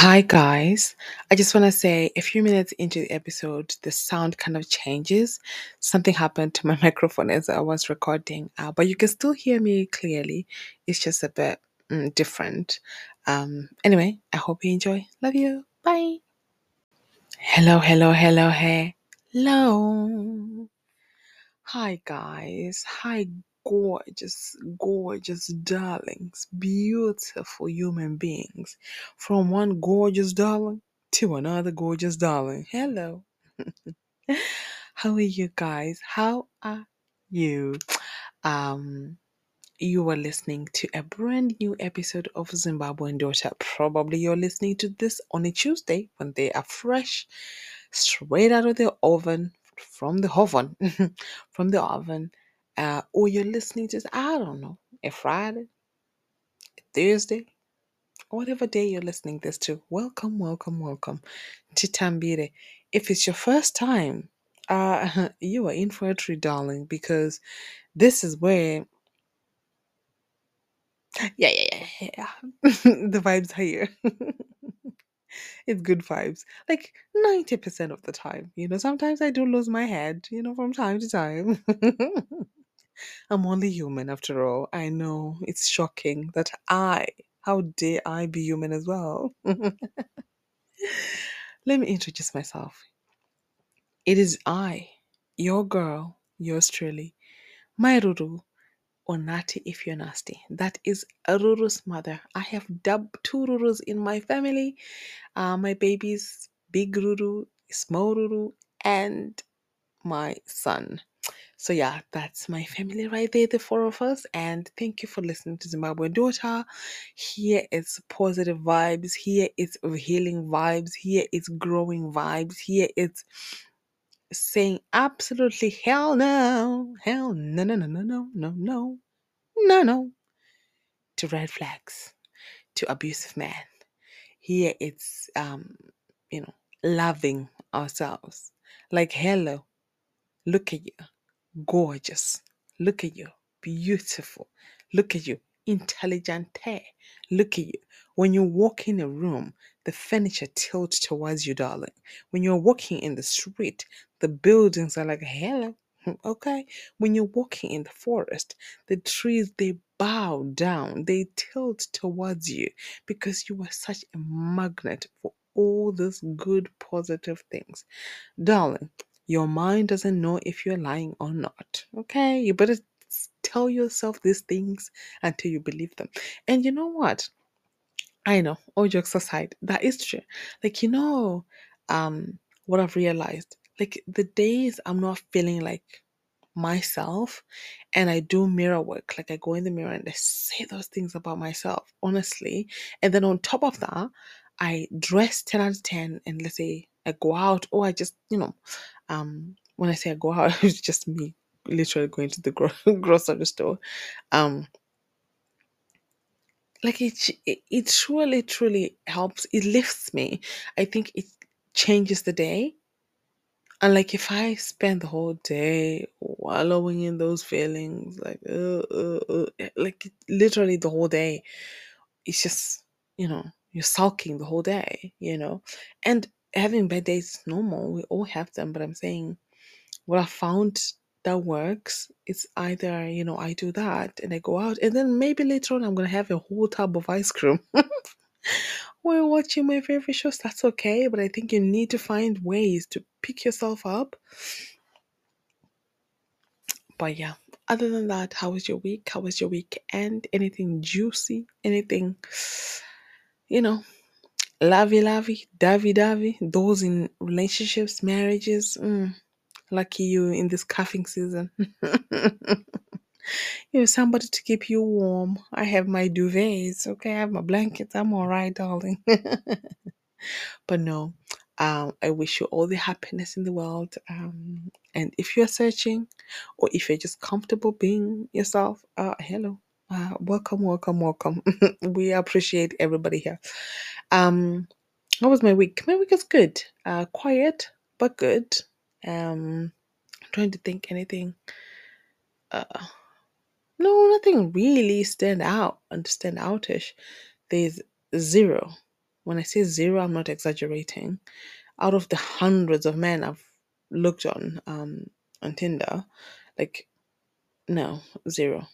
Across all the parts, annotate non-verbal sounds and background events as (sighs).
Hi, guys. I just want to say a few minutes into the episode, the sound kind of changes. Something happened to my (laughs) microphone as I was recording, uh, but you can still hear me clearly. It's just a bit mm, different. Um, anyway, I hope you enjoy. Love you. Bye. Hello, hello, hello, hey. Hello. Hi, guys. Hi, gorgeous, gorgeous darlings, beautiful human beings. From one gorgeous darling to another gorgeous darling. Hello. (laughs) How are you guys? How are you? Um, you are listening to a brand new episode of Zimbabwean Daughter. Probably you're listening to this on a Tuesday when they are fresh, straight out of the oven, from the oven, (laughs) from the oven. Uh, or you're listening to, I don't know, a Friday, Thursday, whatever day you're listening this to. Welcome, welcome, welcome to Tambire. If it's your first time, uh, (laughs) you are in for a treat, darling, because this is where yeah, yeah, yeah. yeah. (laughs) the vibes are here. (laughs) it's good vibes. Like 90% of the time. You know, sometimes I do lose my head, you know, from time to time. I'm only human after all. I know it's shocking that I, how dare I be human as well? (laughs) Let me introduce myself. It is I, your girl, yours truly, Mai Ruru, or Nati if you're nasty. That is Ruru's mother. I have dubbed two Rurus in my family. Uh, my babies, Big Ruru, Small Ruru, and my son. So yeah, that's my family right there, the four of us. And thank you for listening to Zimbabwe Daughter. Here is positive vibes. Here is healing vibes. Here is growing vibes. Here is saying absolutely hell no, hell no, no, no, no, no, no, no, no, no to red flags, to abusive men. Here it's um, you know, loving ourselves. Like hello, look at you, gorgeous. Look at you, beautiful. Look at you, intelligent. Look at you. When you walk in a room, the furniture tilts towards you, darling. When you're walking in the street, the buildings are like, hello, (laughs) okay? When you're walking in the forest, the trees, they bow down, they tilt towards you because you are such a magnet for all those good, positive things. Darling, your mind doesn't know if you're lying or not. Okay? You better tell yourself these things until you believe them. And you know what? I know, all jokes aside, that is true. Like, you know, um, what I've realized, like the days I'm not feeling like myself and I do mirror work, like I go in the mirror and I say those things about myself, honestly. And then on top of that, I dress 10 out of 10 and let's say I go out or I just, you know, um, when I say I go out, (laughs) it's just me literally going to the gro- (laughs) grocery store. Um, like it, it truly truly helps it lifts me. I think it changes the day. And like if i spend the whole day wallowing in those feelings like uh, uh, uh, eh, like literally the whole day it's just you know you're sulking the whole day you know? And having bad days normal we all have them but i'm saying what I found that works is either, you know, I do that and I go out, and then maybe later on I'm gonna have a whole tub of ice cream (laughs) while watching my favorite shows. That's okay, but I think you need to find ways to pick yourself up. But yeah, other than that, how was your week? How was your weekend? Anything juicy? Anything, you know, lovey lovey, dovey dovey? Those in relationships, marriages. Mm, lucky you in this cuffing season. (laughs) You know, somebody to keep you warm. I have my duvets, okay? I have my blankets. I'm all right, darling. (laughs) but no, um, I wish you all the happiness in the world. Um, and if you're searching, or if you're just comfortable being yourself, uh, hello. Uh, welcome, welcome, welcome. (laughs) we appreciate everybody here. Um, how was my week? My week is good. Uh, quiet, but good. Um, I'm trying to think anything. Uh, no, nothing really stand out and stand outish. There's zero, when I say zero, I'm not exaggerating. Out of the hundreds of men I've looked on um, on Tinder, like no, zero.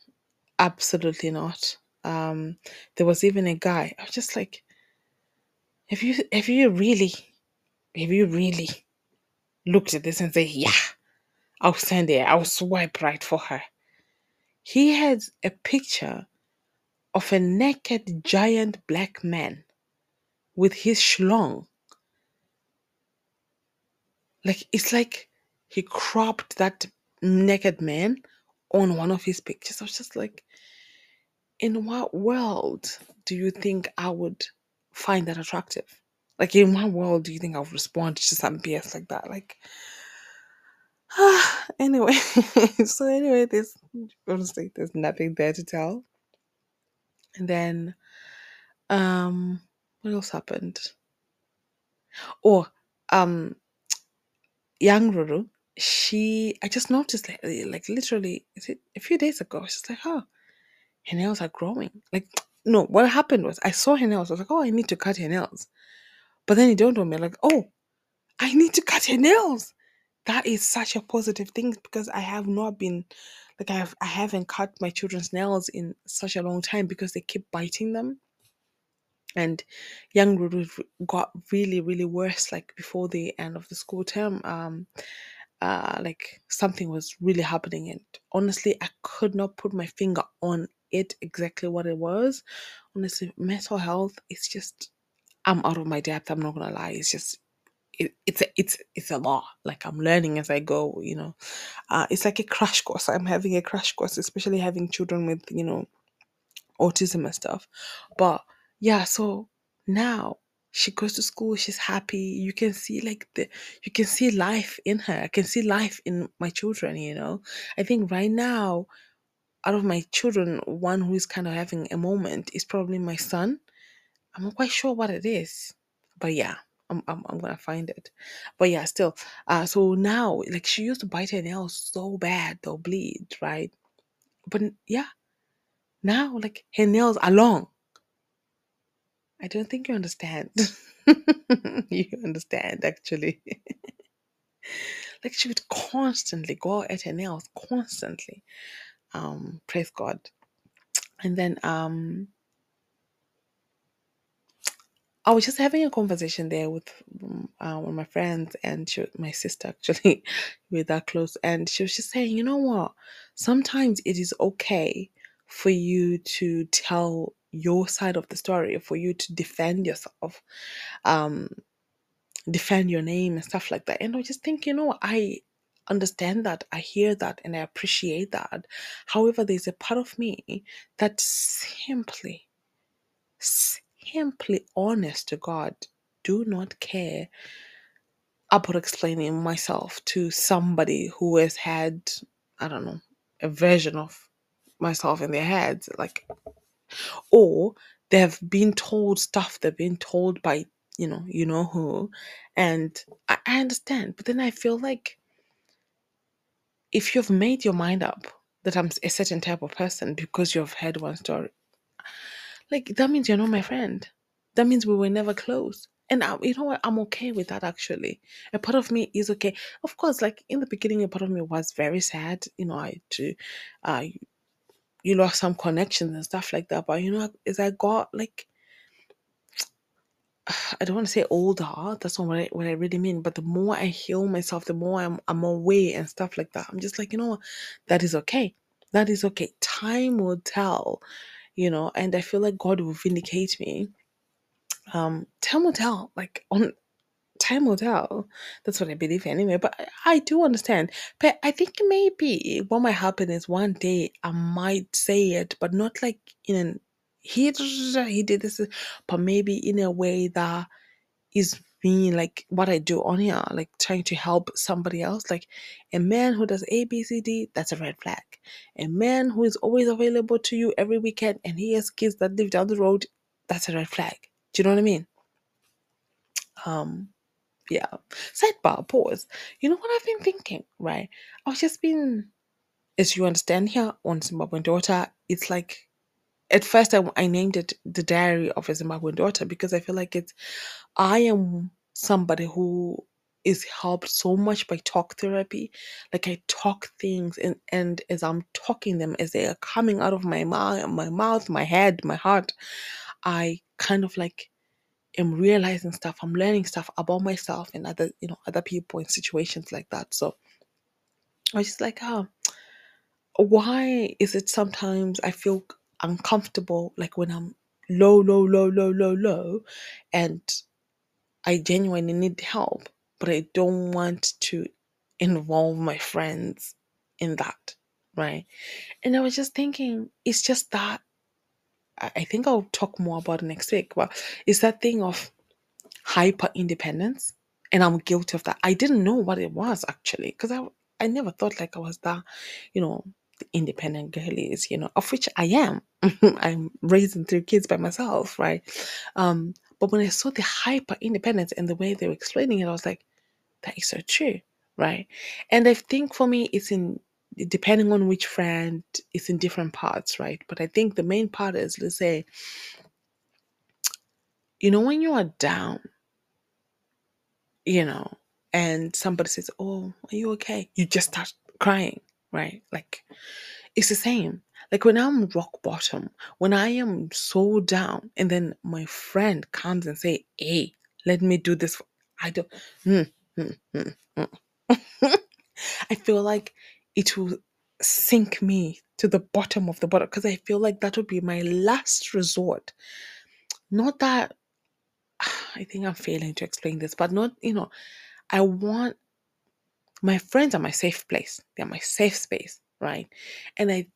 Absolutely not. Um, there was even a guy. I was just like, have you have you really have you really looked at this and say, yeah, I'll send there. I'll swipe right for her. He had a picture of a naked giant black man with his schlong. Like it's like he cropped that naked man on one of his pictures. I was just like, in what world do you think I would find that attractive? Like, in what world do you think I would respond to some BS like that? Like, (sighs) anyway, (laughs) so anyway, there's honestly there's nothing there to tell. And then, um, what else happened? Oh, um, young Ruru, she I just noticed like, like literally is it a few days ago, she's like, oh, her nails are growing. Like, no, what happened was I saw her nails. I was like, oh, I need to cut her nails. But then it dawned on me, like, oh, I need to cut her nails. That is such a positive thing because I have not been like I have I haven't cut my children's nails in such a long time because they keep biting them. And young Ruru got really, really worse like before the end of the school term. Um uh like something was really happening and honestly I could not put my finger on it exactly what it was. Honestly, mental health, it's just I'm out of my depth, I'm not gonna lie. It's just it, it's a, it's it's a lot. Like I'm learning as I go, you know. Uh, it's like a crash course. I'm having a crash course, especially having children with you know autism and stuff. But yeah, so now she goes to school. She's happy. You can see like the you can see life in her. I can see life in my children. You know. I think right now, out of my children, one who is kind of having a moment is probably my son. I'm not quite sure what it is, but yeah, I'm, I'm, I'm gonna find it. But yeah, still. Uh, so now, like she used to bite her nails so bad they'll bleed, right? But yeah, now like her nails are long. I don't think you understand. (laughs) you understand actually. (laughs) like she would constantly go at her nails, constantly. Um, praise God. And then um I was just having a conversation there with um, uh, one of my friends and she, my sister actually, (laughs) we're that close, and she was just saying, you know what? Sometimes it is okay for you to tell your side of the story, for you to defend yourself, um, defend your name and stuff like that. And I just think, you know, I understand that, I hear that, and I appreciate that. However, there's a part of me that simply simply honest to God, do not care about explaining myself to somebody who has had, I don't know, a version of myself in their heads. Like, or they've been told stuff they've been told by, you know, you know who. And I, I understand. But then I feel like if you've made your mind up that I'm a certain type of person because you've heard one story, like that means you're not my friend. That means we were never close. And I, you know what? I'm okay with that actually. A part of me is okay. Of course, like in the beginning, a part of me was very sad. You know, I to, uh, you lost some connections and stuff like that. But you know, as I got like, (sighs) I don't want to say older. That's not what I what I really mean. But the more I heal myself, the more I'm I'm away and stuff like that. I'm just like, you know, that is okay. That is okay. Time will tell you know, and I feel like God will vindicate me. Um, time will tell, like on time will tell. That's what I believe anyway. But I, I do understand. But I think maybe what might happen is one day I might say it, but not like in an he he did this, but maybe in a way that is me like what I do on here, like trying to help somebody else. Like a man who does A, B, C, D, that's a red flag. A man who is always available to you every weekend and he has kids that live down the road, that's a red flag. Do you know what I mean? Um, yeah. Sidebar, pause. You know what I've been thinking, right? I've just been, as you understand here on Zimbabwean Daughter, it's like at first I, I named it the diary of a zimbabwean daughter because i feel like it's i am somebody who is helped so much by talk therapy like i talk things and and as i'm talking them as they are coming out of my mouth my mouth my head my heart i kind of like am realizing stuff i'm learning stuff about myself and other you know other people in situations like that so i was just like oh why is it sometimes I feel uncomfortable, like when I'm low, low, low, low, low, low, and I genuinely need help, but I don't want to involve my friends in that, right? And I was just thinking, it's just that. I think I'll talk more about it next week, but it's that thing of hyper independence and i'm guilty of that. I didn't know what it was actually because i i never thought like i was that you know independent girlies you know of which i am. (laughs) I'm raising three kids by myself right? Um but when i saw the hyper independence and the way they were explaining it i was like that is so true right? And i think for me it's in depending on which friend it's in different parts right but i think the main part is let's say you know when you are down you know, and somebody says, Oh, are you okay? You just start crying, right? Like it's the same. Like when I'm rock bottom, when I am so down, and then my friend comes and say, Hey, let me do this. I don't mm, mm, mm. I feel like it will sink me to the bottom of the bottom because I feel like that would be my last resort. Not that (sighs) I think I'm failing to explain this, but not, you know, I want my friends are my safe place. They're my safe space, right? And I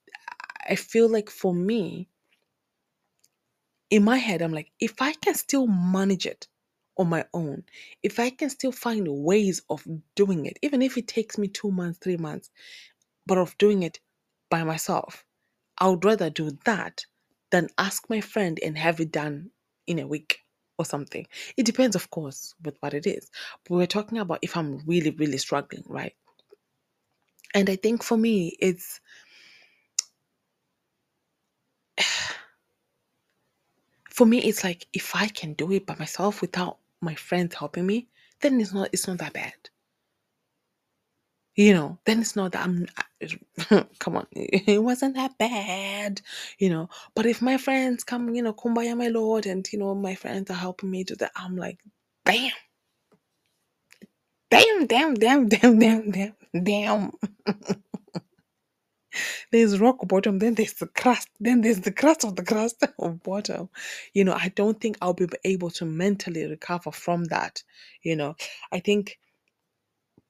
I feel like for me, in my head, I'm like, if I can still manage it on my own, if I can still find ways of doing it, even if it takes me two months, three months, but of doing it by myself, I would rather do that than ask my friend and have it done in a week or something. It depends, of course, with what it is. But we're talking about if I'm really, really struggling, right? And I think for me, it's (sighs) for me, it's like if I can do it by myself without my friends helping me, then it's not it's not that bad. You know, then it's not that I'm (laughs) come on, it wasn't that bad, you know. But if my friends come, you know, kumbaya my lord, and you know, my friends are helping me do that, I'm like, damn. Damn, damn, damn, (laughs) damn, damn, damn, damn. There's rock bottom, then there's the crust, then there's the crust of the crust (laughs) of bottom. You know, I don't think I'll be able to mentally recover from that. You know, I think,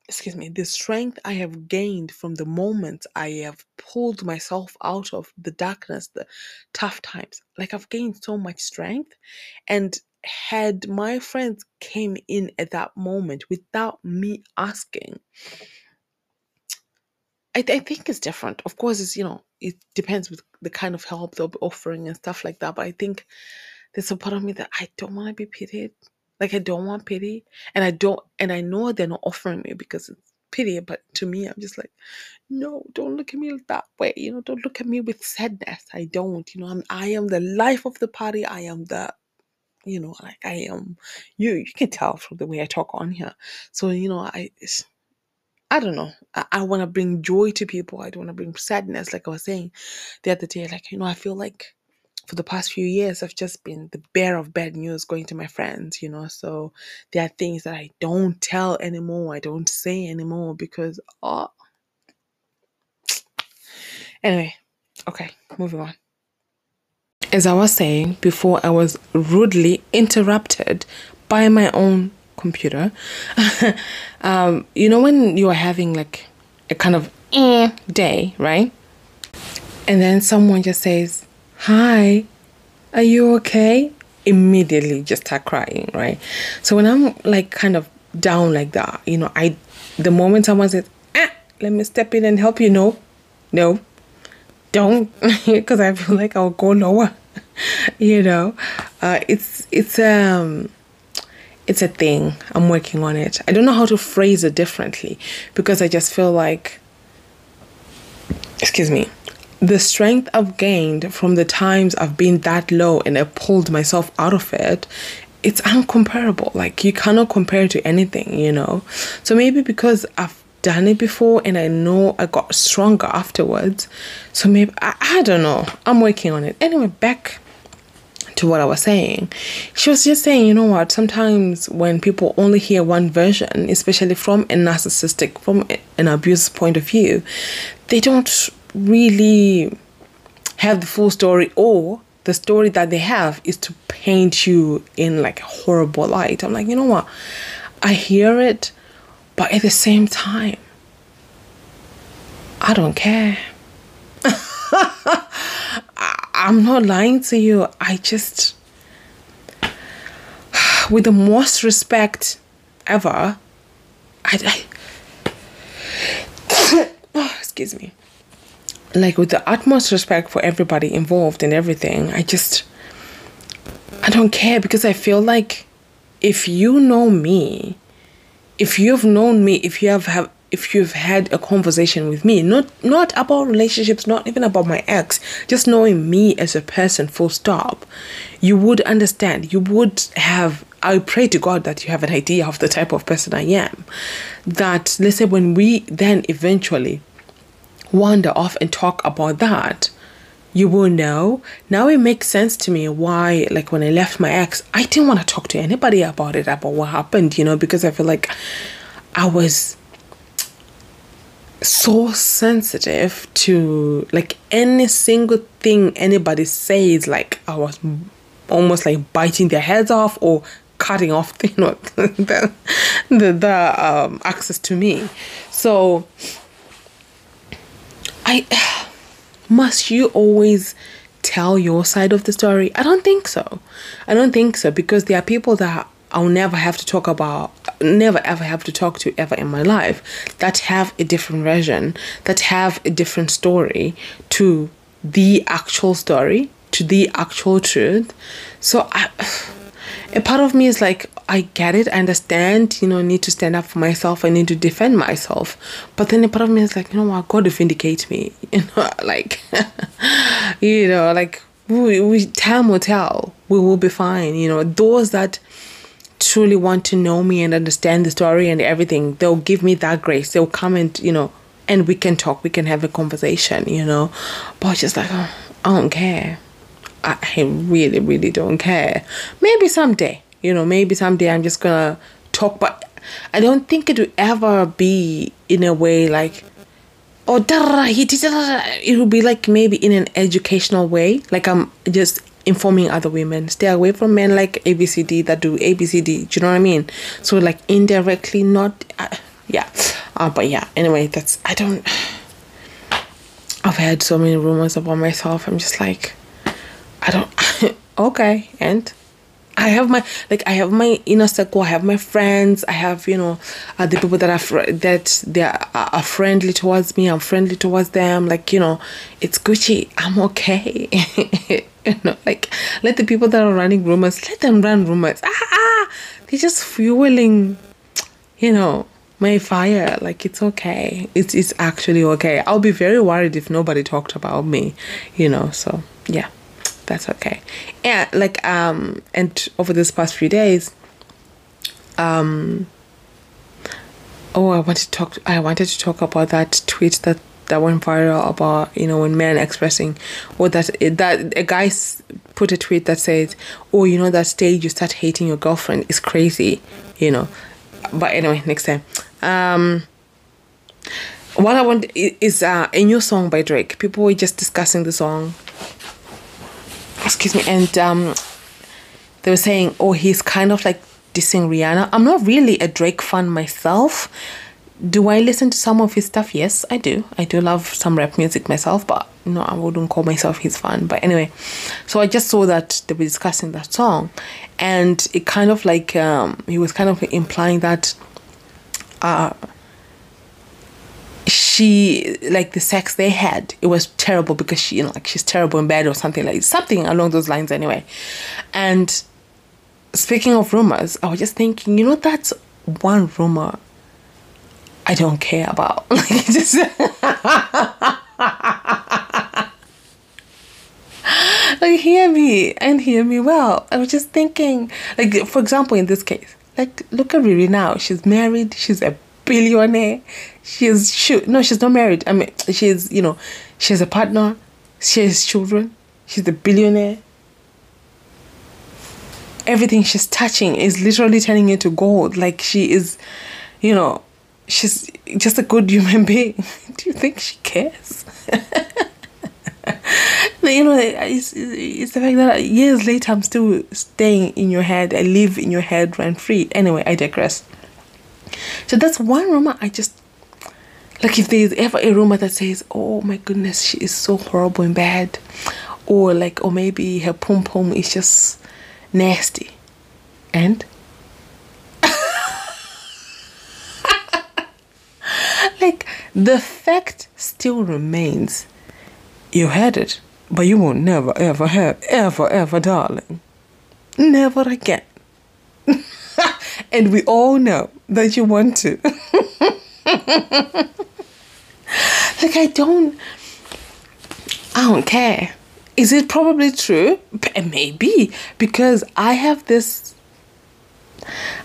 excuse me, the strength I have gained from the moment I have pulled myself out of the darkness, the tough times, like I've gained so much strength. And had my friends came in at that moment without me asking, I, I think it's different. Of course, it's you know it depends with the kind of help they'll be offering and stuff like that. But I think there's a part of me that I don't want to be pitied. Like I don't want pity, and I don't, and I know they're not offering me because it's pity. But to me, I'm just like, no, don't look at me that way. You know, don't look at me with sadness. I don't. You know, I'm I am the life of the party. I am the you know like i am you you can tell from the way i talk on here so you know i I don't know. I, I want to bring joy to people. I don't want to bring sadness, like I was saying the other day. Like, you know, I feel like for the past few years, I've just been the bearer of bad news going to my friends, you know. So there are things that I don't tell anymore. I don't say anymore because, oh. Anyway, okay, moving on. As I was saying before, I was rudely interrupted by my own computer. (laughs) um, you know when you are having like a kind of eh day, right? And then someone just says, "Hi, are you okay?" Immediately, just start crying, right? So when I'm like kind of down like that, you know, I the moment someone says, "Ah, let me step in and help you," no, no, don't, (laughs) because I feel like I'll go lower. (laughs) you know, uh, it's it's um it's a thing. I'm working on it. I don't know how to phrase it differently because I just feel like, excuse me, the strength I've gained from the times I've been that low and I pulled myself out of it, it's uncomparable. Like you cannot compare it to anything, you know. So maybe because I've done it before and I know I got stronger afterwards. So maybe I, I don't know. I'm working on it. Anyway, back to what I was saying. She was just saying, you know what, sometimes when people only hear one version, especially from a narcissistic, from an abuse point of view, they don't really have the full story or the story that they have is to paint you in like a horrible light. I'm like, you know what? I hear it, but at the same time, I don't care. (laughs) I'm not lying to you. I just, (sighs) with the most respect ever, I, I oh, (coughs) excuse me, like with the utmost respect for everybody involved in everything, I just, I don't care because I feel like if you know me, if you've known me, if you have, have if you've had a conversation with me not not about relationships not even about my ex just knowing me as a person full stop you would understand. You would have i pray to god that you have an idea of the type of person i am. That let's say when we then eventually wander off and talk about that you will know. Now it makes sense to me why like when i left my ex i didn't want to talk to anybody about it about what happened you know because i feel like i was so sensitive to like any single thing anybody says like i was almost like biting their heads off or cutting off (laughs) you know the the, the um, access to me. So i (sighs) must you always tell your side of the story? I don't think so. I don't think so because there are people that I'll never have to talk about, never ever have to talk to ever in my life that have a different version, that have a different story to the actual story, to the actual truth. So I, (sighs) a part of me is like, I get it, I understand, you know, I need to stand up for myself, I need to defend myself. But then a part of me is like, you know what, God vindicate me, (laughs) you know, like, (laughs) you know, like, we, we time will tell, we will be fine, you know, those that truly want to know me and understand the story and everything, they'll give me that grace. They'll come and, you know, and we can talk, we can have a conversation, you know. But just like, oh, I don't care. I, I really, really don't care. Maybe someday, you know, maybe someday I'm just gonna talk, but I don't think it will ever be in a way like, oh, he did it will be like maybe in an educational way. Like I'm just informing other women. Stay away from men like ABCD that do ABCD. Do you know what I mean? So like indirectly, not uh, yeah. Uh, but yeah. Anyway, that's I don't. (sighs) I've had so many rumors about myself. I'm just like, I don't. (laughs) okay, and I have my like I have my inner circle. I have my friends. I have you know uh, the people that are fr- that they are, are friendly towards me. I'm friendly towards them. Like you know, it's Gucci. I'm okay. (laughs) you know, like let the people that are running rumors let them run rumors. Ah, ah they're just fueling, you know, my fire. Like it's okay. It's it's actually okay. I'll be very worried if nobody talked about me, you know. So yeah that's okay. And like um and over this past few days, um oh I wanted to talk I wanted to talk about that tweet that that went viral about you know when men expressing or that that a guy put a tweet that says oh you know that stage you start hating your girlfriend is crazy you know but anyway next time um what I want is uh, a new song by Drake. People were just discussing the song excuse me, and um, they were saying, oh, he's kind of like dissing Rihanna. I'm not really a Drake fan myself. Do I listen to some of his stuff? Yes, I do. I do love some rap music myself, but no, I wouldn't call myself his fan. But anyway, so I just saw that they were discussing that song, and it kind of like um, he was kind of implying that uh, she like the sex they had it was terrible because she you know like she's terrible in bed or something like something along those lines anyway and speaking of rumors i was just thinking you know that's one rumor i don't care about (laughs) like just (laughs) like hear me and hear me well. I was just thinking, like for example, in this case, like look at Riri now. She's married. She's a billionaire. She's she, no, she's not married. I mean, she's you know, she has a partner. She has children. She's a billionaire. Everything she's touching is literally turning into gold. Like she is, you know, she's just a good human (laughs) being. Do you think she cares? (laughs) you know, it's, it's the fact that years later I'm still staying in your head. I live in your head rent free. Anyway, I digress. So that's one rumor I just like. If there's ever a rumor that says, "Oh my goodness, she is so horrible and bad," or like, or maybe her pom pom is just nasty, and (laughs) like the fact still remains you had it, but you will never ever have, ever, ever, darling. Never again. (laughs) and we all know that you want to. (laughs) like, I don't, I don't care. Is it probably true? Maybe, because I have this,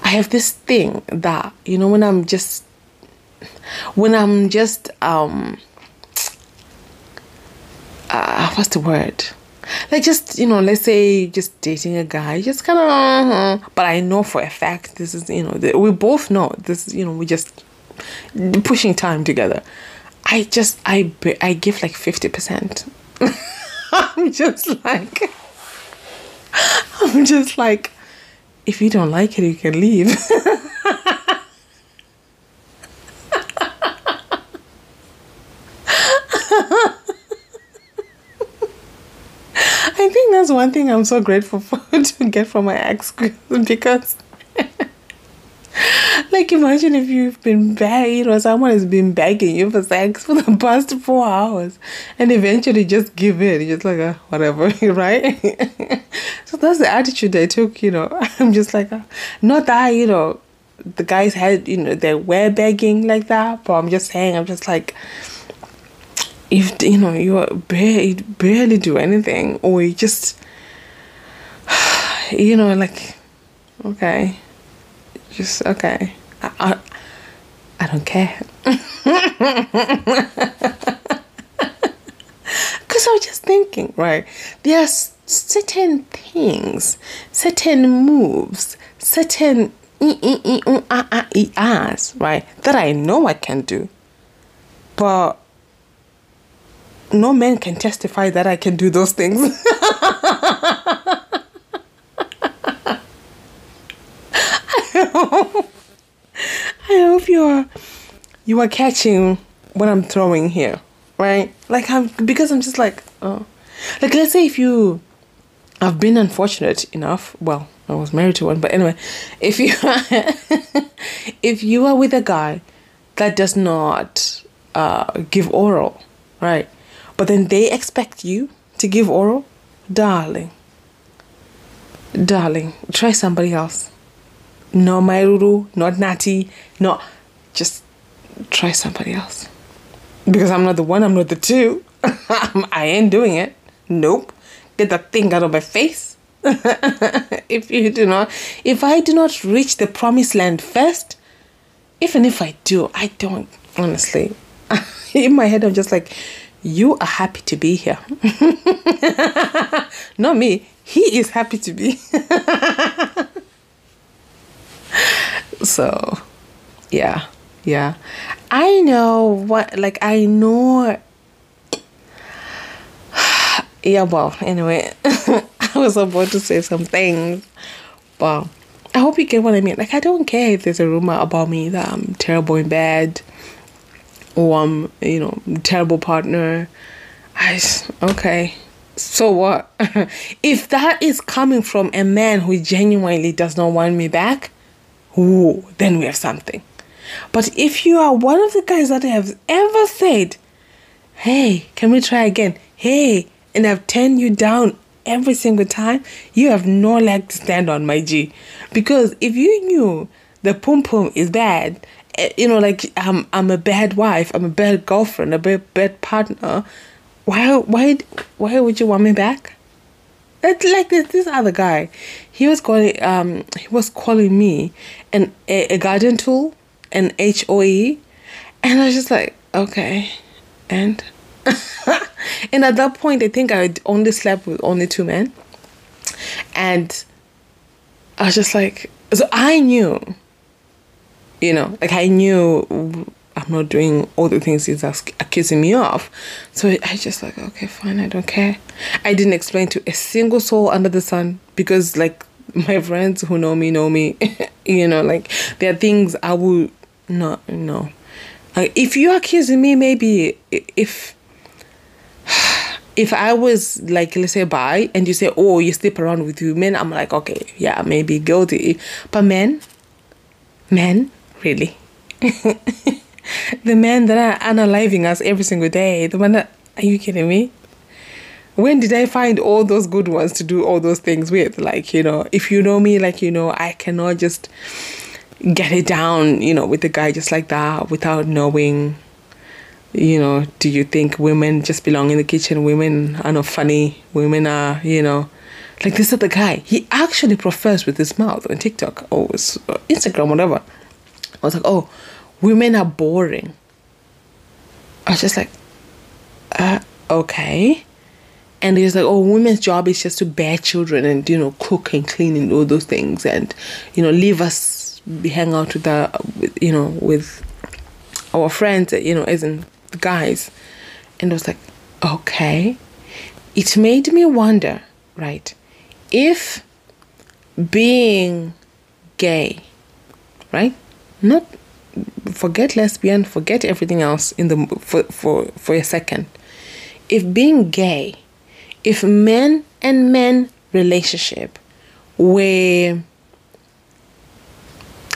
I have this thing that, you know, when I'm just, when I'm just, um, uh, what's the word? Like just you know, let's say just dating a guy, just kind of. Uh, but I know for a fact this is you know we both know this. You know, we just pushing time together. I just I I give like fifty percent. (laughs) I'm just like I'm just like if you don't like it, you can leave. (laughs) I think that's one thing I'm so grateful for (laughs) to get from my ex because like imagine if you've been begging or someone has been begging you for sex for the past four hours and eventually just give in. You're just like uh, whatever (laughs) right? So that's the attitude I took you know. (laughs) I'm just like uh, not that you know the guys had you know they were begging like that but I'm just saying I'm just like if you know you barely barely do anything or you just (sighs) you know like okay. Just okay i i, don't care. (laughs) Because i was just thinking right there are certain things certain moves certain right that i know i can do. But no man can testify that I can do those things. (laughs) I hope you are you are catching what I'm throwing here, right? Like I'm because I'm just like oh, like let's say if you I've been unfortunate enough. Well, I was married to one, but anyway, if you (laughs) if you are with a guy that does not uh, give oral, right? But then they expect you to give oral? Darling. Darling, try somebody else. No Mai Ruru, not Nati, no. Just try somebody else. Because I'm not the one, I'm not the two. (laughs) I ain't doing it. Nope. Get that thing out of my face. (laughs) if you do not, if I do not reach the promised land first, even if I do, I don't, honestly. (laughs) In my head, I'm just like, you are happy to be here. Not me. He is happy to be. So, yeah, yeah. I know what, like, I know. (sighs) yeah, well, anyway, (laughs) I was about to say some things, but I hope you get what I mean. Like, I don't care if there's a rumor about me that I'm terrible in bed or I'm, you know, terrible partner. I okay. So what? (laughs) if that is coming from a man who genuinely does not want me back, ooh, then we have something. But if you are one of the guys that have ever said, "Hey, can we try again?" Hey, and I've turned you down every single time, you have no leg to stand on, my G. Because if you knew the pum pum is bad Eh, you know, like I'm I'm a bad wife, I'm a bad girlfriend, a bad bad partner. Why why why would you want me back? That like this this other guy, he was calling um he was calling me an a, a garden tool, an H O E, and I was just like okay, and (laughs) and at that point I think I only slept with only two men, and I was just like so I knew, you know, like I knew I'm not doing all the things he's accusing me of. So I just like, okay, fine, I don't care. I didn't explain to a single soul under the sun because, like, my friends who know me know me. (laughs) you know, like, there are things I will not know. Like, if you're accusing me, maybe if (sighs) if I was like, let's say, bi, and you say, oh, you sleep around with women, I'm like, okay, yeah, maybe guilty. But men, men, really. (laughs) (laughs) the men that are analyzing us every single day, the one that, are you kidding me? When did I find all those good ones to do all those things with? Like, you know, if you know me, like, you know, I cannot just get it down, you know, with a guy just like that without knowing, you know, do you think women just belong in the kitchen? Women are not funny. Women are, you know, like this other guy. He actually professed with his mouth on TikTok or Instagram, whatever. I was like, oh, women are boring. I was just like, uh, okay. And he's like, oh, women's job is just to bear children and, you know, cook and clean and all those things and, you know, leave us hang out with with, you know, with our friends, you know, as in the guys. And I was like, okay. It made me wonder, right, if being gay, right, not forget lesbian, forget everything else in the for for for a second. If being gay, if men and men relationship were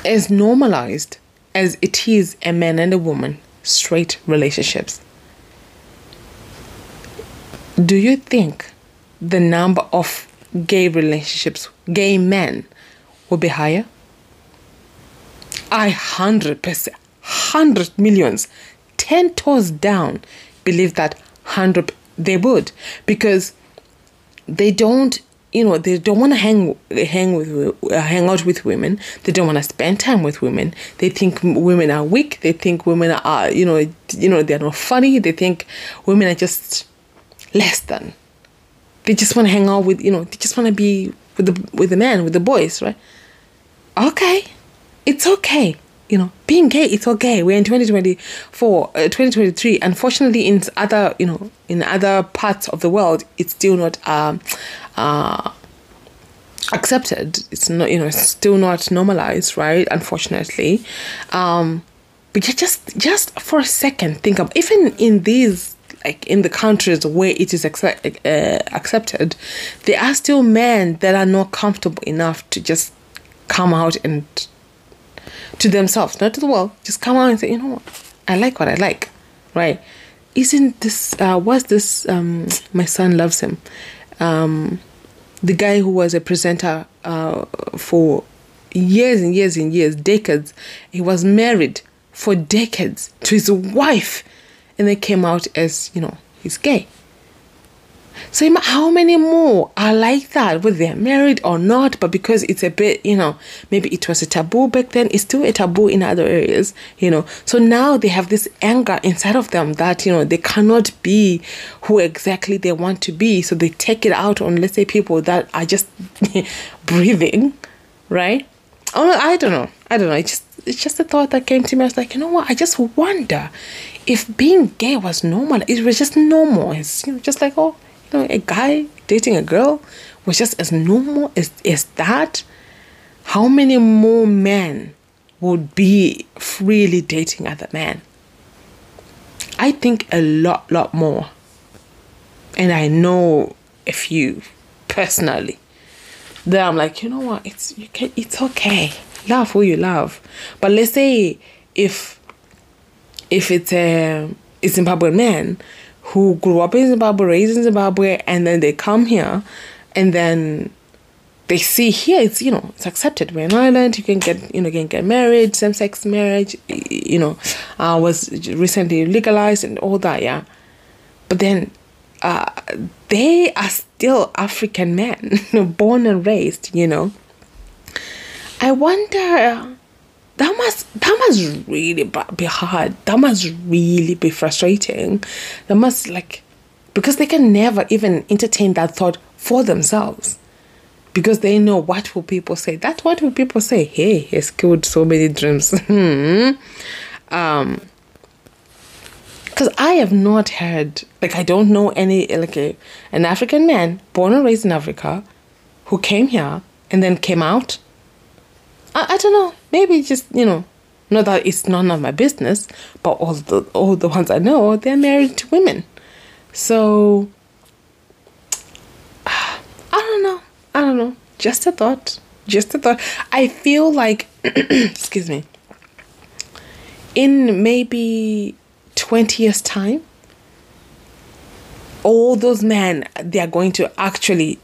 as normalized as it is a man and a woman straight relationships, do you think the number of gay relationships, gay men, will be higher? I hundred percent, hundred millions, ten toes down, believe that hundred they would because they don't you know they don't want to hang hang with uh, hang out with women. They don't want to spend time with women. They think women are weak. They think women are you know you know they're not funny. They think women are just less than. They just want to hang out with you know they just want to be with the with the men with the boys right? Okay. It's okay you know being gay it's okay we're in 2024 uh, 2023 unfortunately in other you know in other parts of the world it's still not um uh accepted. It's not you know it's still not normalized right unfortunately. Um but just just for a second think of even in these like in the countries where it is accept, uh, accepted there are still men that are not comfortable enough to just come out and to themselves, not to the world. Just come out and say, you know what, I like what I like, right? Isn't this uh, what's this? Um, my son loves him. Um, the guy who was a presenter uh, for years and years and years, decades. He was married for decades to his wife, and they came out as you know he's gay. So how many more are like that, whether they're married or not, but because it's a bit, you know, maybe it was a taboo back then, it's still a taboo in other areas, you know. So now they have this anger inside of them that, you know, they cannot be who exactly they want to be. So they take it out on, let's say, people that are just (laughs) breathing, right? Oh, I don't know. I don't know. It's just it's just a thought that came to me. I was like, you know what? I just wonder if being gay was normal. It was just normal. It's you know, just like oh, you know, a guy dating a girl was just as normal as, as that, how many more men would be freely dating other men? I think a lot, lot more. And I know a few personally. That I'm like, you know what? It's you can, it's okay. Love who you love. But let's say if if it's a, a Zimbabwean man who grew up in Zimbabwe, raised in Zimbabwe, and then they come here, and then they see here it's you know it's accepted. We're an island. You can get you know you can get married, same sex marriage. You know, uh, was recently legalized and all that. Yeah, but then uh, they are still African men, (laughs) born and raised, you know. I wonder that must that must really be hard. That must really be frustrating. That must like because they can never even entertain that thought for themselves because they know what will people say. That's what will people say. Hey, he's killed so many dreams. (laughs) hmm. Um, because I have not heard like I don't know any like a, an African man born and raised in Africa who came here and then came out. I, I don't know. Maybe just you know, not that it's none of my business, but all the all the ones I know they're married to women. So (sighs) I don't know. I don't know. Just a thought. Just a thought. I feel like, (clears throat) excuse me, in maybe 20 years' time, all those men, they are going to actually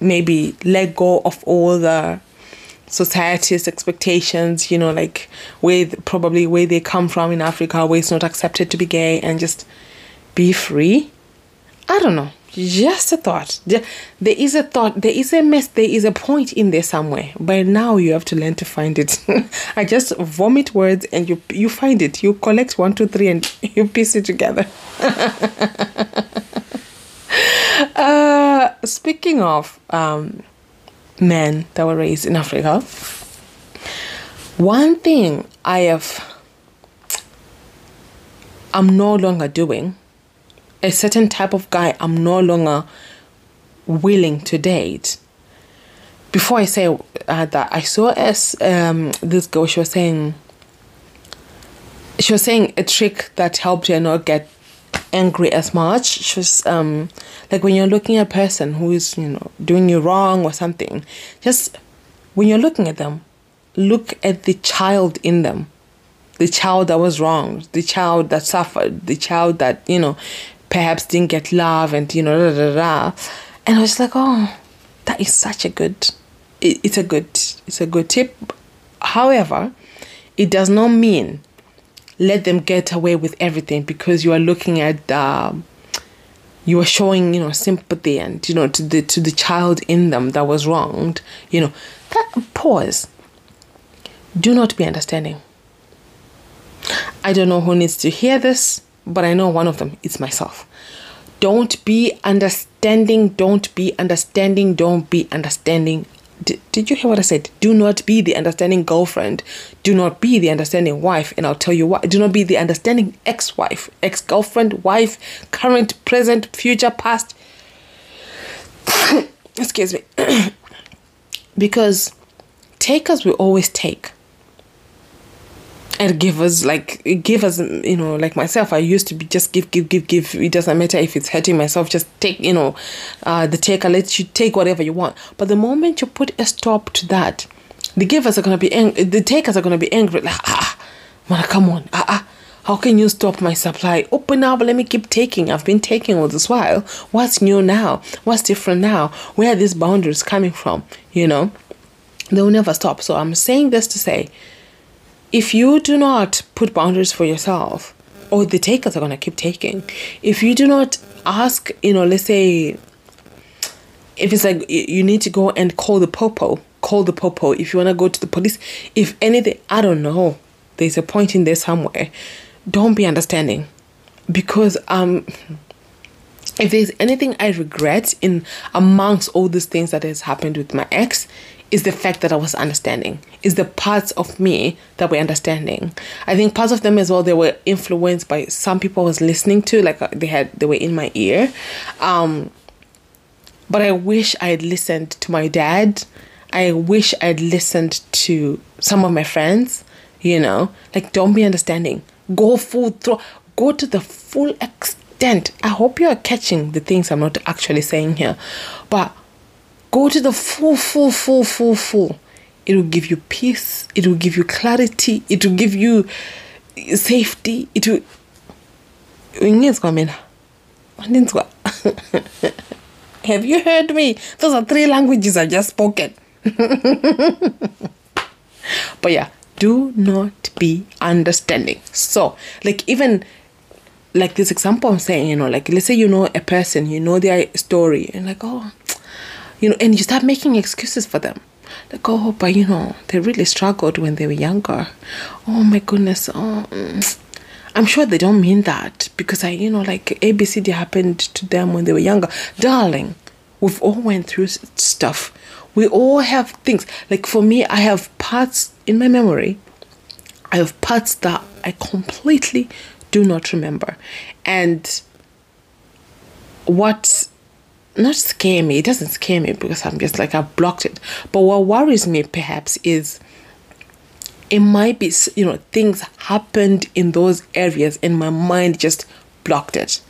maybe let go of all the society's expectations, you know, like where probably where they come from in Africa, where it's not accepted to be gay and just be free. I don't know. Just a thought. There is a thought there is a mess there is a point in there somewhere but now you have to learn to find it. (laughs) I just vomit words and you you find it. You collect one two three and (laughs) you piece it together. (laughs) Uh, speaking of um, men that were raised in africa one thing i have i'm no longer doing a certain type of guy I'm no longer willing to date. Before I say uh, that, I saw as um, this girl. She was saying she was saying a trick that helped her not get angry as much. She was um, like when you're looking at a person who is you know doing you wrong or something, just when you're looking at them, look at the child in them the child that was wrong, the child that suffered, the child that, you know, perhaps didn't get love and you know da, da, da. and I was like oh that is such a good it, it's a good it's a good tip however it does not mean let them get away with everything because you are looking at uh, you are showing you know sympathy and you know to the to the child in them that was wronged you know. That pause. Do not be understanding. I don't know who needs to hear this but I know one of them. Is myself. Don't be understanding, don't be understanding, don't be understanding. D- did you hear what I said? Do not be the understanding girlfriend. Do not be the understanding wife. And I'll tell you why. do not be the understanding ex wife, ex girlfriend, wife, current, present, future, past. (coughs) Excuse me. (coughs) because takers will always take and give us like give us you know like myself i used to be just give give give give it doesn't matter if it's hurting myself just take you know uh, the taker lets you take whatever you want but the moment you put a stop to that the givers are going to be ang- the takers are going to be angry like ah man come on ah ah how can you stop my supply? Open up, let me keep taking. I've been taking all this while. What's new now? What's different now? Where are these boundaries coming from? You know, they'll never stop. So I'm saying this to say if you do not put boundaries for yourself, or the takers are going to keep taking, if you do not ask, you know, let's say, if it's like you need to go and call the popo, call the popo. If you want to go to the police, if anything, I don't know, there's a point in there somewhere. Don't be understanding, because um, if there's anything I regret in amongst all these things that has happened with my ex, is the fact that I was understanding, is the parts of me that were understanding. I think parts of them as well, they were influenced by some people I was listening to, like uh, they had, they were in my ear. Um, but I wish I had listened to my dad. I wish I'd listened to some of my friends, you know, like don't be understanding. Go full throw, go to the full extent. I hope you are catching the things I'm not actually saying here, but Go to the full, full, full, full, full. It will give you peace. It will give you clarity. It will give you safety. It will. (laughs) Have you heard me? Those are three languages I just spoken. (laughs) but yeah, do not be understanding. So, like, even like this example I'm saying, you know, like let's say you know a person, you know their story, and like, oh, you know, and you start making excuses for them. Like, oh, but you know, they really struggled when they were younger. Oh my goodness. Oh, mm. I'm sure they don't mean that because I, you know, like ABCD happened to them when they were younger. Darling, we've all went through stuff. We all have things. Like for me, I have parts in my memory. I have parts that I completely do not remember. And what not scare me, it doesn't scare me because I'm just like I've blocked it. But what worries me perhaps is it might be you know things happened in those areas and my mind just blocked it.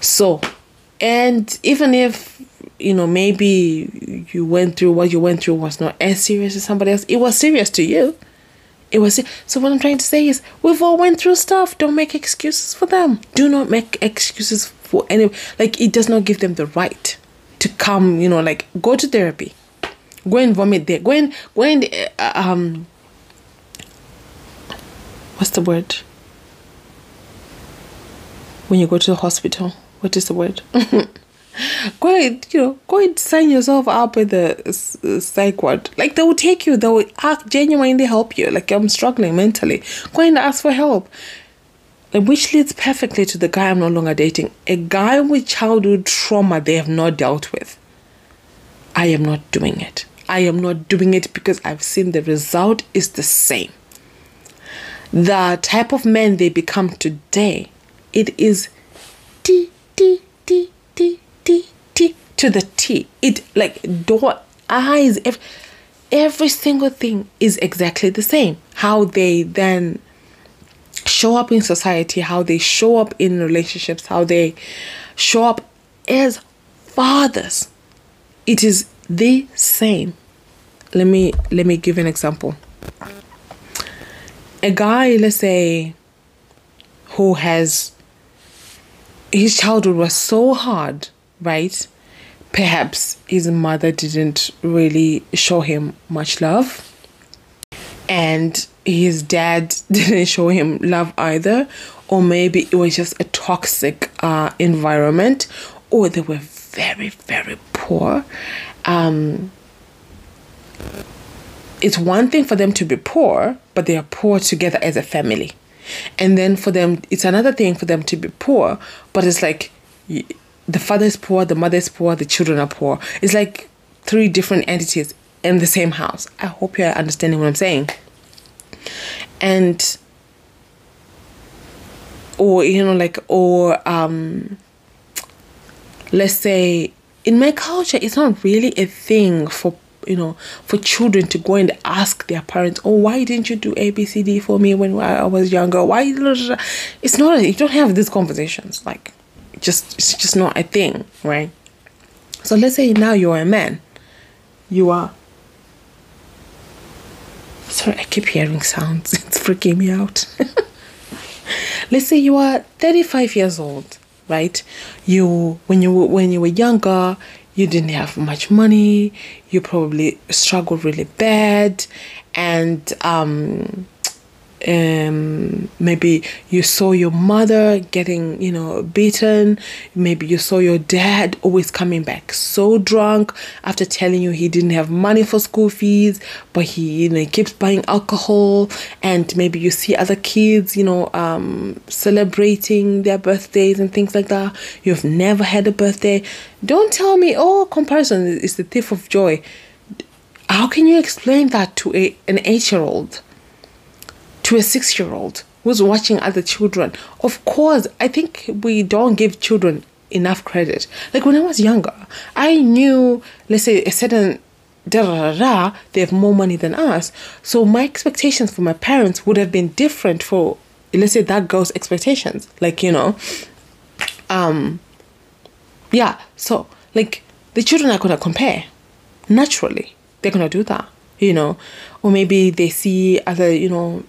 So and even if you know maybe you went through what you went through was not as serious as somebody else, it was serious to you it was so what i'm trying to say is we've all went through stuff don't make excuses for them do not make excuses for any like it does not give them the right to come you know like go to therapy go and vomit there go and go and uh, um what's the word when you go to the hospital what is the word (laughs) go ahead, you know, go and sign yourself up with the psych ward. Like they will take you, they will act genuinely help you. Like I'm struggling mentally. Go and ask for help. Which leads perfectly to the guy I'm no longer dating. A guy with childhood trauma they have not dealt with. I am not doing it. I am not doing it because I've seen the result is the same. The type of men they become today, it is T T T T T T to the T. It like door eyes every, every single thing is exactly the same. How they then show up in society, how they show up in relationships, how they show up as fathers. It is the same. Let me let me give an example. A guy, let's say, who has his childhood was so hard right? Perhaps his mother didn't really show him much love, and his dad (laughs) didn't show him love either, or maybe it was just a toxic uh, environment, or they were very, very poor. Um, it's one thing for them to be poor, but they are poor together as a family. And then for them, it's another thing for them to be poor, but it's like the father is poor, the mother is poor, the children are poor. It's like three different entities in the same house. I hope you're understanding what I'm saying. And or you know like or um let's say in my culture it's not really a thing for you know for children to go and ask their parents oh why didn't you do abcd for me when i was younger why it's not you don't have these conversations like just it's just not a thing, right? So let's say now you're a man. You are sorry, I keep hearing sounds. (laughs) It's freaking me out. (laughs) let's say you are 35 years old, right? You when you when you were younger, you didn't have much money, you probably struggled really bad, and um um, maybe you saw your mother getting, you know, beaten. Maybe you saw your dad always coming back so drunk after telling you he didn't have money for school fees, but he, you know, he keeps buying alcohol. And maybe you see other kids, you know, um, celebrating their birthdays and things like that. You've never had a birthday. Don't tell me, oh, comparison is the thief of joy. How can you explain that to a, an eight year old? To a six year old who's watching other children. Of course, I think we don't give children enough credit. Like when I was younger, I knew, let's say, a certain da da da, they have more money than us. So my expectations for my parents would have been different for, let's say, that girl's expectations. Like, you know, um, yeah. So, like, the children are to compare naturally. They're to do that, you know, or maybe they see other, you know,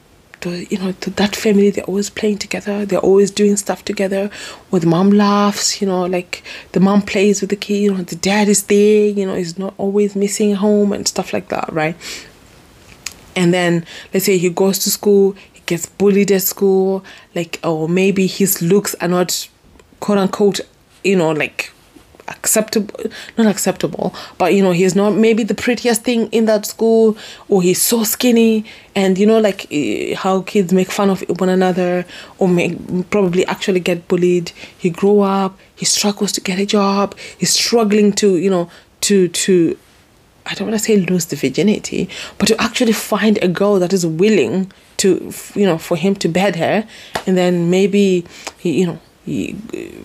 you know the, that family. They're always playing together. They're always doing stuff together. Or the mom laughs you know like the mom plays with the kid you know the dad is there you know he's not always missing home and stuff like that right? And then let's say he goes to school he gets bullied at school, like or maybe his looks are not quote unquote, you know, like acceptable not acceptable but you know he's not maybe the prettiest thing in that school or he's so skinny and you know like eh, how kids make fun of one another or make probably actually get bullied. He grew up he struggles to get a job he's struggling to you know to to I don't want to say lose the virginity, but to actually find a girl that is willing to, you know, for him to bed her, and then maybe, he, you know, he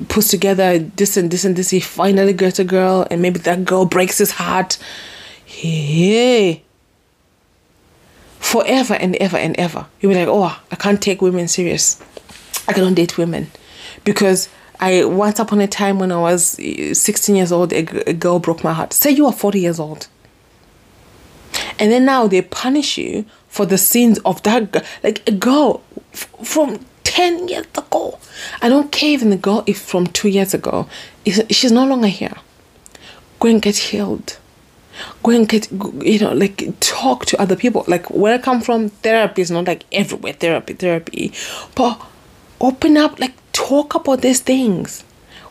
puts together this and this and this. He finally gets a girl, and maybe that girl breaks his heart. Hey, forever and ever and ever, you'll be like, oh, I can't take women serious. I cannot date women because I once upon a time when I was eh, 16 years old, a, a girl broke my heart. Say you are 40 years old. And then now they punish you for the sins of that girl. Like a girl f- from 10 years ago. I don't care even the girl if from two years ago. She's no longer here. Go and get healed. Go and get, you know, like talk to other people. Like where I come from, therapy is not like everywhere, therapy, therapy. But open up, like talk about these things.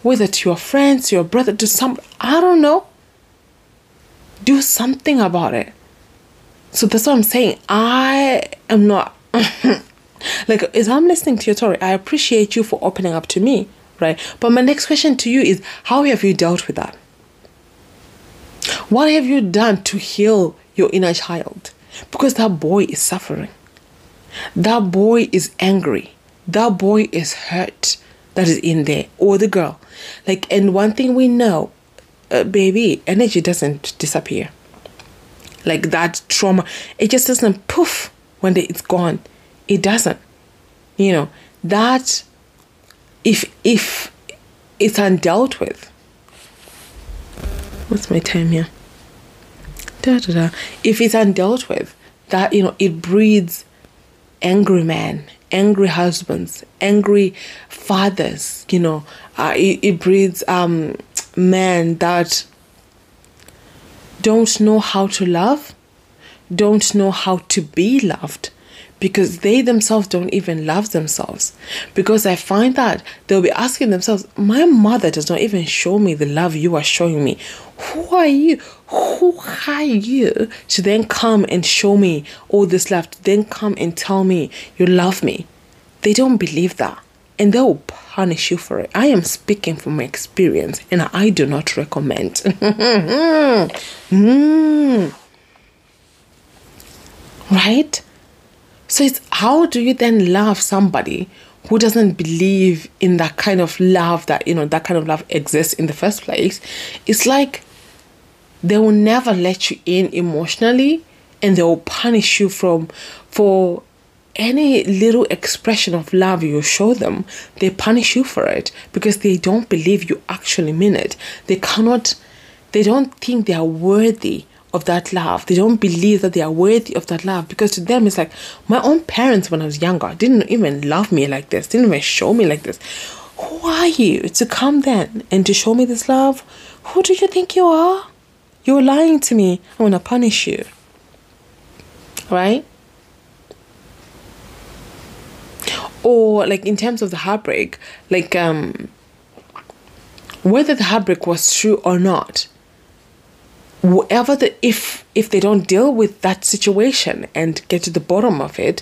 Whether to your friends, your brother, to some, I don't know. Do something about it. So that's what I'm saying. I am not (laughs) like as I'm listening to your story, I appreciate you for opening up to me, right? But my next question to you is how have you dealt with that? What have you done to heal your inner child? Because that boy is suffering. That boy is angry. That boy is hurt that is in there, or the girl. Like, and one thing we know, uh, baby, energy doesn't disappear like that trauma. It just doesn't poof when it's gone. It doesn't. You know, that if if it's undealt with. What's my time here? Da, da, da. If it's undealt with, that you know, it breeds angry men, angry husbands, angry fathers. You know, uh, it, it breeds um, men that don't know how to love, don't know how to be loved because they themselves don't even love themselves. Because I find that they'll be asking themselves, My mother does not even show me the love you are showing me. Who are you? Who are you to then come and show me all this love, to then come and tell me you love me? They don't believe that and they will punish you for it. I am speaking from my experience and I do not recommend. (laughs) mm. Right? So it's how do you then love somebody who doesn't believe in that kind of love that you know that kind of love exists in the first place? It's like they will never let you in emotionally and they will punish you from for any little expression of love you show them, they punish you for it because they don't believe you actually mean it. They cannot, they don't think they are worthy of that love. They don't believe that they are worthy of that love because to them it's like my own parents when I was younger didn't even love me like this, didn't even show me like this. Who are you to come then and to show me this love? Who do you think you are? You're lying to me. I want to punish you. Right? Or like in terms of the heartbreak, like um whether the heartbreak was true or not, whatever the if if they don't deal with that situation and get to the bottom of it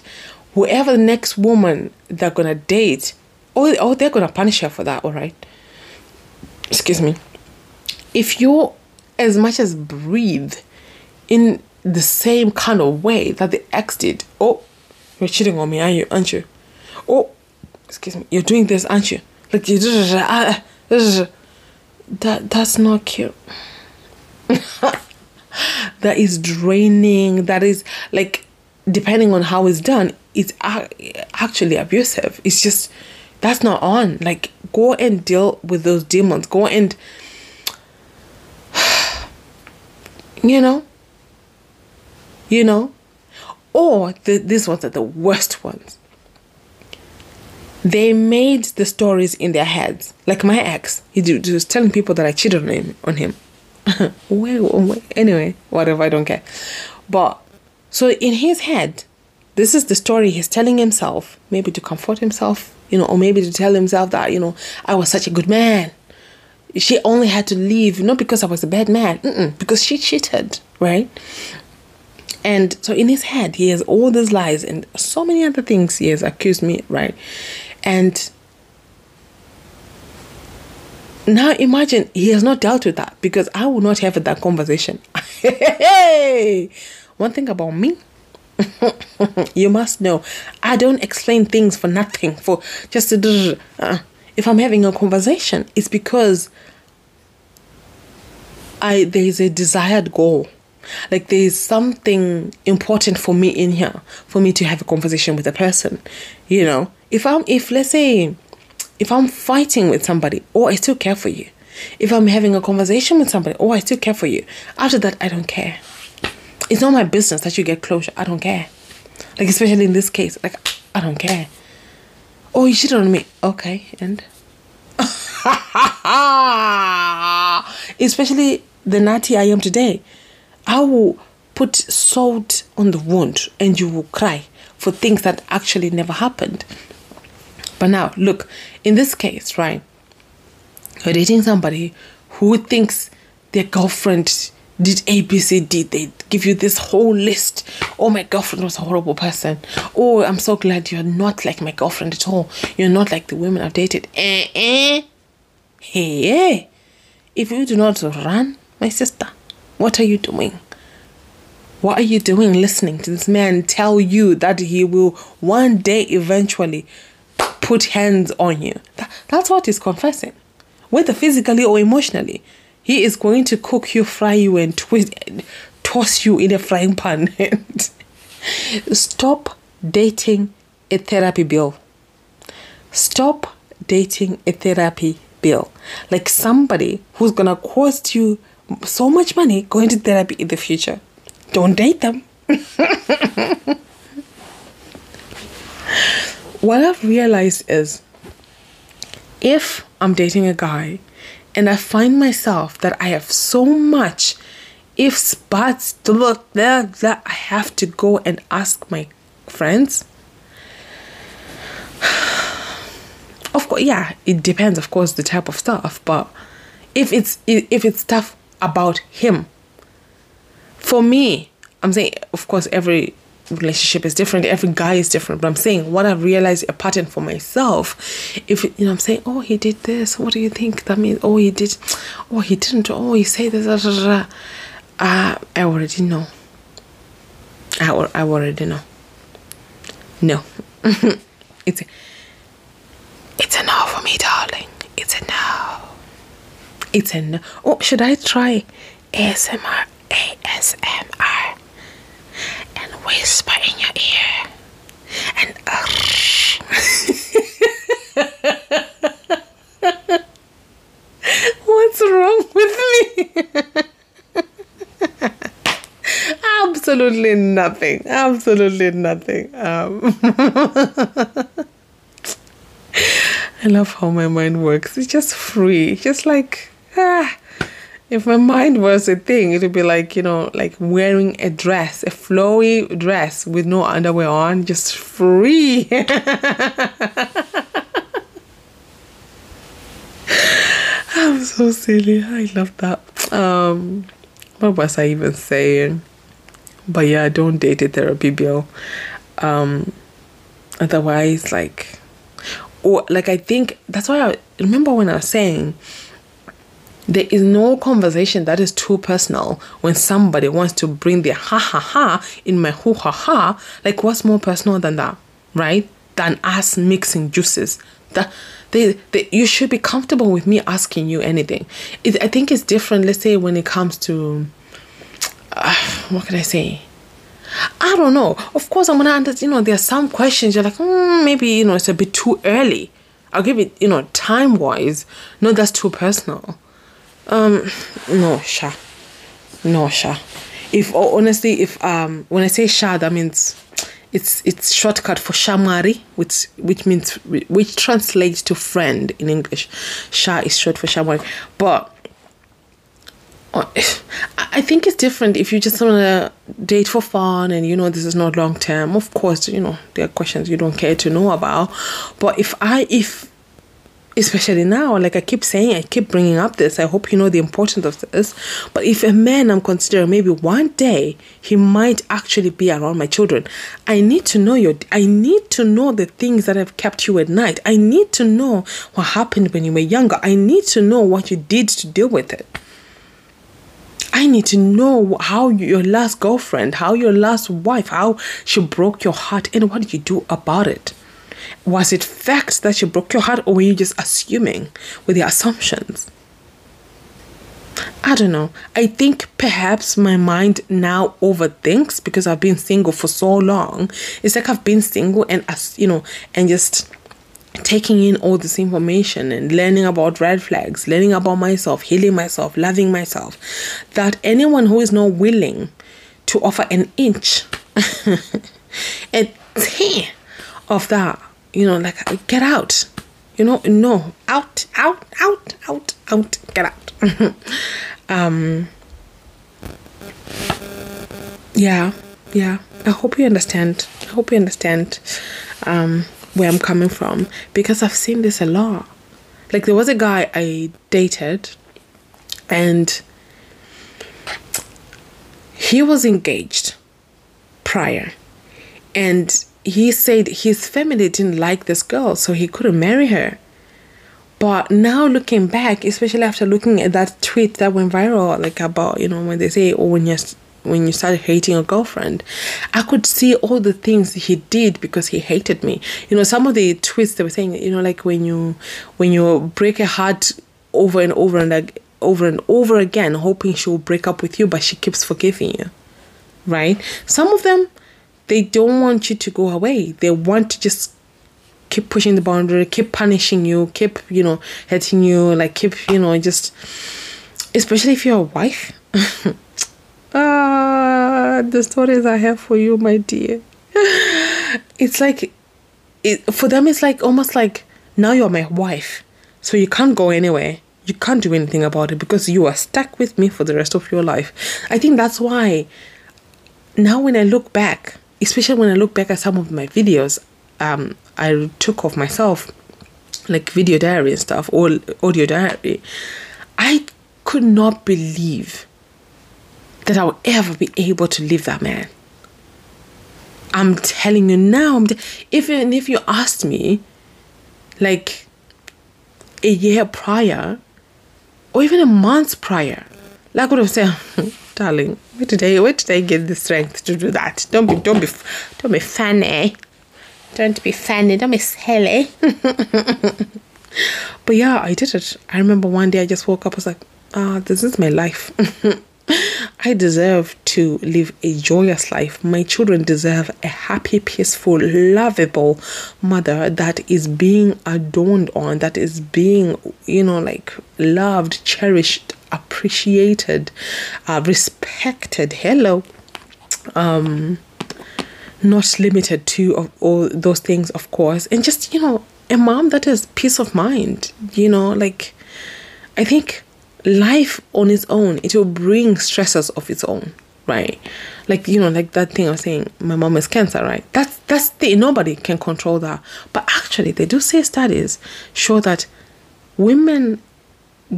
whoever the next woman they're gonna date oh, oh they're gonna punish her for that all right? Excuse me. If you as much as breathe in the same kind of way that the ex did oh you're cheating on me are you aren't you? Oh excuse me you're doing this aren't you? Like you (laughs) that that's not cute (laughs) that is draining. That is like depending on how it's done it's actually abusive. It's just that's not on. Like go and deal with those demons. Go and (sighs) you know? You know? Or the, these ones are the worst ones. They made the stories in their heads. Like my ex he was telling people that i cheated on him on him (laughs) well, anyway, whatever, I don't care. But so in his head, this is the story he's telling himself, maybe to comfort himself, you know, or maybe to tell himself that, you know, I was such a good man. She only had to leave, not because I was a bad man, mm-mm, because she cheated, right? And so in his head, he has all these lies and so many other things he has accused me, right? And now imagine he has not dealt with that because I will not have that conversation. (laughs) hey, one thing about me, (laughs) you must know, I don't explain things for nothing. For just to, uh, if I'm having a conversation, it's because I there is a desired goal. Like there is something important for me in here for me to have a conversation with a person. You know, if I'm if let's say if I'm fighting with somebody, oh, I still care for you. If I'm having a conversation with somebody, oh, I still care for you. After that, I don't care. It's not my business that you get closure. I don't care. Like, especially in this case, like, I don't care. Oh, you cheated on me. Okay, and. (laughs) especially the natty I am today. I will put salt on the wound and you will cry for things that actually never happened. But now, look, in this case, right, you're dating somebody who thinks their girlfriend did ABCD. They give you this whole list. Oh, my girlfriend was a horrible person. Oh, I'm so glad you're not like my girlfriend at all. You're not like the women I've dated. Eh, eh. Hey, if you do not run, my sister, what are you doing? What are you doing listening to this man tell you that he will one day eventually put hands on you. That, that's what he's confessing. Whether physically or emotionally, he is going to cook you, fry you, and twist, toss you in a frying pan. (laughs) Stop dating a therapy bill. Stop dating a therapy bill. Like somebody who's gonna cost you so much money going to therapy in the future. Don't date them. (laughs) what I've realized is if I'm dating a guy and I find myself that I have so much if spots to look there that I have to go and ask my friends. (sighs) Of course, yeah, it depends, of course, the type of stuff. But if it's if it's stuff about him, for me, I'm saying, of course, every relationship is different every guy is different but i'm saying what i've realized a pattern for myself if you know i'm saying oh he did this what do you think that means? Oh he did oh he didn't oh he said this blah, blah, blah. Uh, i already know. I, I already know. No. (laughs) It's a, it's a no for me darling. It's a no. It's a no. Oh should i try asmr asmr and whisper in your ear. And uh, (laughs) what's wrong with me? (laughs) Absolutely nothing. Absolutely nothing. Um, (laughs) i love how my mind works. It's just free. Just like ah if my mind was a thing, it would be like, you know, like wearing a dress, a flowy dress with no underwear on, just free. (laughs) I'm so silly. I love that. Um, what was I even saying? But yeah, I don't date a therapy bill. Um, otherwise, like, or like I think that's why I remember when I was saying there is no conversation that is too personal when somebody wants to bring their ha ha ha in my hoo ha ha. Like, what's more personal than that, right? Than us mixing juices. That they, they, you should be comfortable with me asking you anything. It, I think it's different. Let's say when it comes to uh, what can I say? I don't know. Of course, I'm gonna understand. You know, there are some questions you're like, mm, maybe you know, it's a bit too early. I'll give it, you know, time wise. No, that's too personal. Um, no, Sha. No, Sha. If oh, honestly, if um, when I say Sha, that means it's it's shortcut for Shamwari, which which means which translates to friend in English. Sha is short for Shamwari, but I think it's different if you just want to date for fun and you know this is not long term. Of course, you know there are questions you don't care to know about. But if I if especially now, like I keep saying, I keep bringing up this. I hope you know the importance of this. But if a man I'm considering, maybe one day he might actually be around my children, I need to know your. I need to know the things that have kept you at night. I need to know what happened when you were younger. I need to know what you did to deal with it. I need to know how your last girlfriend, how your last wife, how she broke your heart, and what did you do about it? Was it facts that she broke your heart, or were you just assuming with your assumptions? I don't know. I think perhaps my mind now overthinks because I've been single for so long. It's like I've been single and as you know, and just taking in all this information and learning about red flags, learning about myself, healing myself, loving myself, that anyone who is not willing to offer an inch, (laughs) a tear of that, you know, like get out, you know, no, out, out, out, out, out, get out. (laughs) um, yeah, yeah. I hope you understand. I hope you understand. Um, where I'm coming from because I've seen this a lot. Like there was a guy I dated and he was engaged prior and he said his family didn't like this girl so he couldn't marry her. But now looking back, especially after looking at that tweet that went viral, like about, you know, when they say, oh, when you're when you started hating your girlfriend, I could see all the things he did because he hated me. You know, some of the tweets they were saying, you know, like when you when you break a heart over and over and like over and over again, hoping she'll break up with you, but she keeps forgiving you. Right? Some of them they don't want you to go away. They want to just keep pushing the boundary, keep punishing you, keep, you know, hurting you, like keep, you know, just especially if you're a wife. (laughs) Ah, the stories I have for you, my dear. (laughs) It's like, it, for them, it's like almost like now you're my wife, so you can't go anywhere. You can't do anything about it because you are stuck with me for the rest of your life. I think that's why now when I look back, especially when I look back at some of my videos, um, I took of myself, like video diary and stuff, or audio diary, I could not believe that I will ever be able to leave that man. I'm telling you now, t- even if you asked me like a year prior or even a month prior, like what I would have said, darling, where did I where did I get the strength to do that? Don't be don't be don't be funny. Don't be funny, don't be silly. (laughs) but yeah, I did it. I remember one day I just woke up, I was like, ah, this is my life. (laughs) I deserve to live a joyous life. My children deserve a happy, peaceful, lovable mother that is being adorned on, that is being, you know, like loved, cherished, appreciated, uh, respected. Hello. Um, not limited to all those things, of course, and just, you know, a mom that has peace of mind, you know, like I think life on its own, it will bring stresses of its own, right? Like you know, like that thing I was saying, my mom has cancer, right? That's that's the nobody can control that. But actually, they do say studies show that women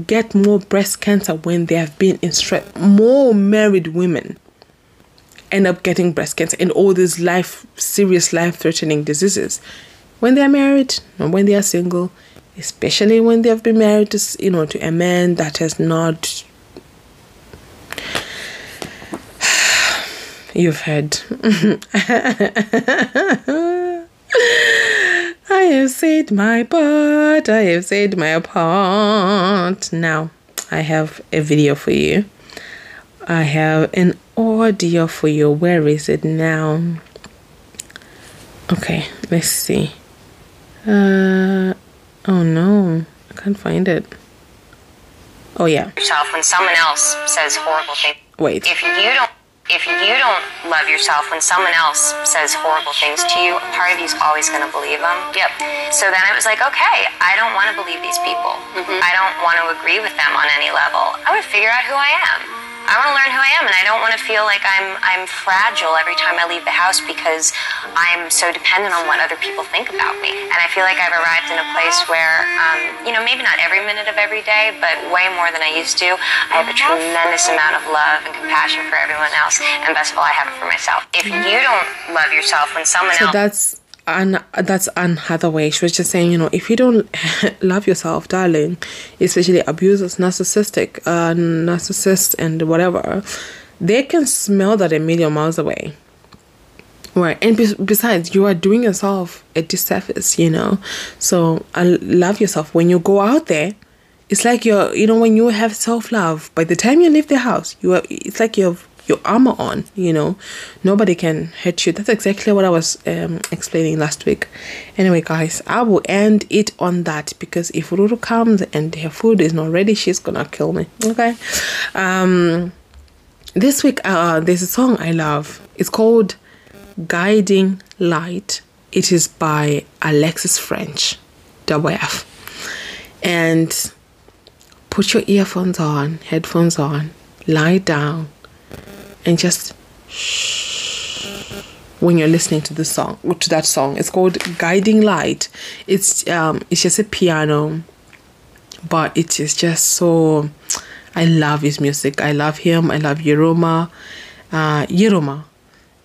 get more breast cancer when they have been in stress. More married women end up getting breast cancer and all these life serious life threatening diseases when they are married and when they are single especially when they have been married to you know to a man that has not (sighs) you've heard (laughs) I have said my part I have said my part now I have a video for you I have an audio for you where is it now okay let's see uh Oh no, I can't find it. Oh yeah. Yourself when someone else says horrible things. Wait. If you don't If you don't love yourself when someone else says horrible things to you, a part of you is always going to believe them. Yep. So then I was like, okay, I don't want to believe these people. Mm-hmm. I don't want to agree with them on any level. I want to figure out who I am. I want to learn who I am, and I don't want to feel like I'm I'm fragile every time I leave the house because I'm so dependent on what other people think about me. And I feel like I've arrived in a place where, um, you know, maybe not every minute of every day, but way more than I used to. I have a tremendous amount of love and compassion for everyone else, and best of all, I have it for myself. If you don't love yourself when someone So else that's Anne, that's Anne Hathaway. She was just saying, you know, if you don't (laughs) love yourself, darling, especially abusers, narcissistic, uh, narcissists, and whatever, they can smell that a million miles away. Right, and bes- besides, you are doing yourself a disservice, you know. So, uh, love yourself. When you go out there, it's like you're, you know, when you have self love. By the time you leave the house, you are. It's like you have your armor on. You know, nobody can hurt you. That's exactly what I was um, explaining last week. Anyway, guys, I will end it on that because if Ruru comes and her food is not ready, she's gonna kill me. Okay. Um, this week, uh, there's a song I love. It's called Guiding Light. It is by Alexis Ffrench, double F. And put your earphones on, headphones on, lie down, and just when you're listening to the song to that song. It's called Guiding Light. It's um it's just a piano, but it is just so I love his music. I love him. I love Yiruma, uh, Yiruma,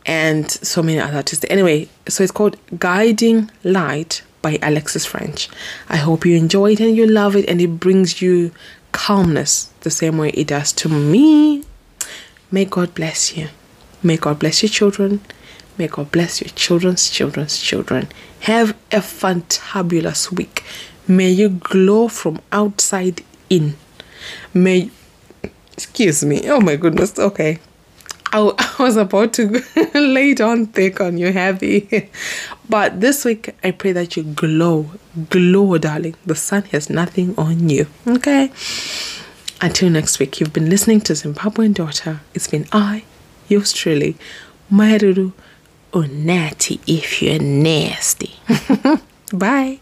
and so many other artists. Anyway, so it's called Guiding Light by Alexis Ffrench. I hope you enjoy it and you love it and it brings you calmness the same way it does to me. May God bless you. May God bless your children. May God bless your children's children's children. Have a fantabulous week. May you glow from outside in. May excuse me. Oh my goodness. Okay. I (laughs) was about to (laughs) lay down thick on you heavy. (laughs) but this week, I pray that you glow. Glow, darling. The sun has nothing on you. Okay? Until next week, you've been listening to Zimbabwean Daughter. It's been I, yours truly, Mai Ruru Unati if you're nasty. (laughs) Bye.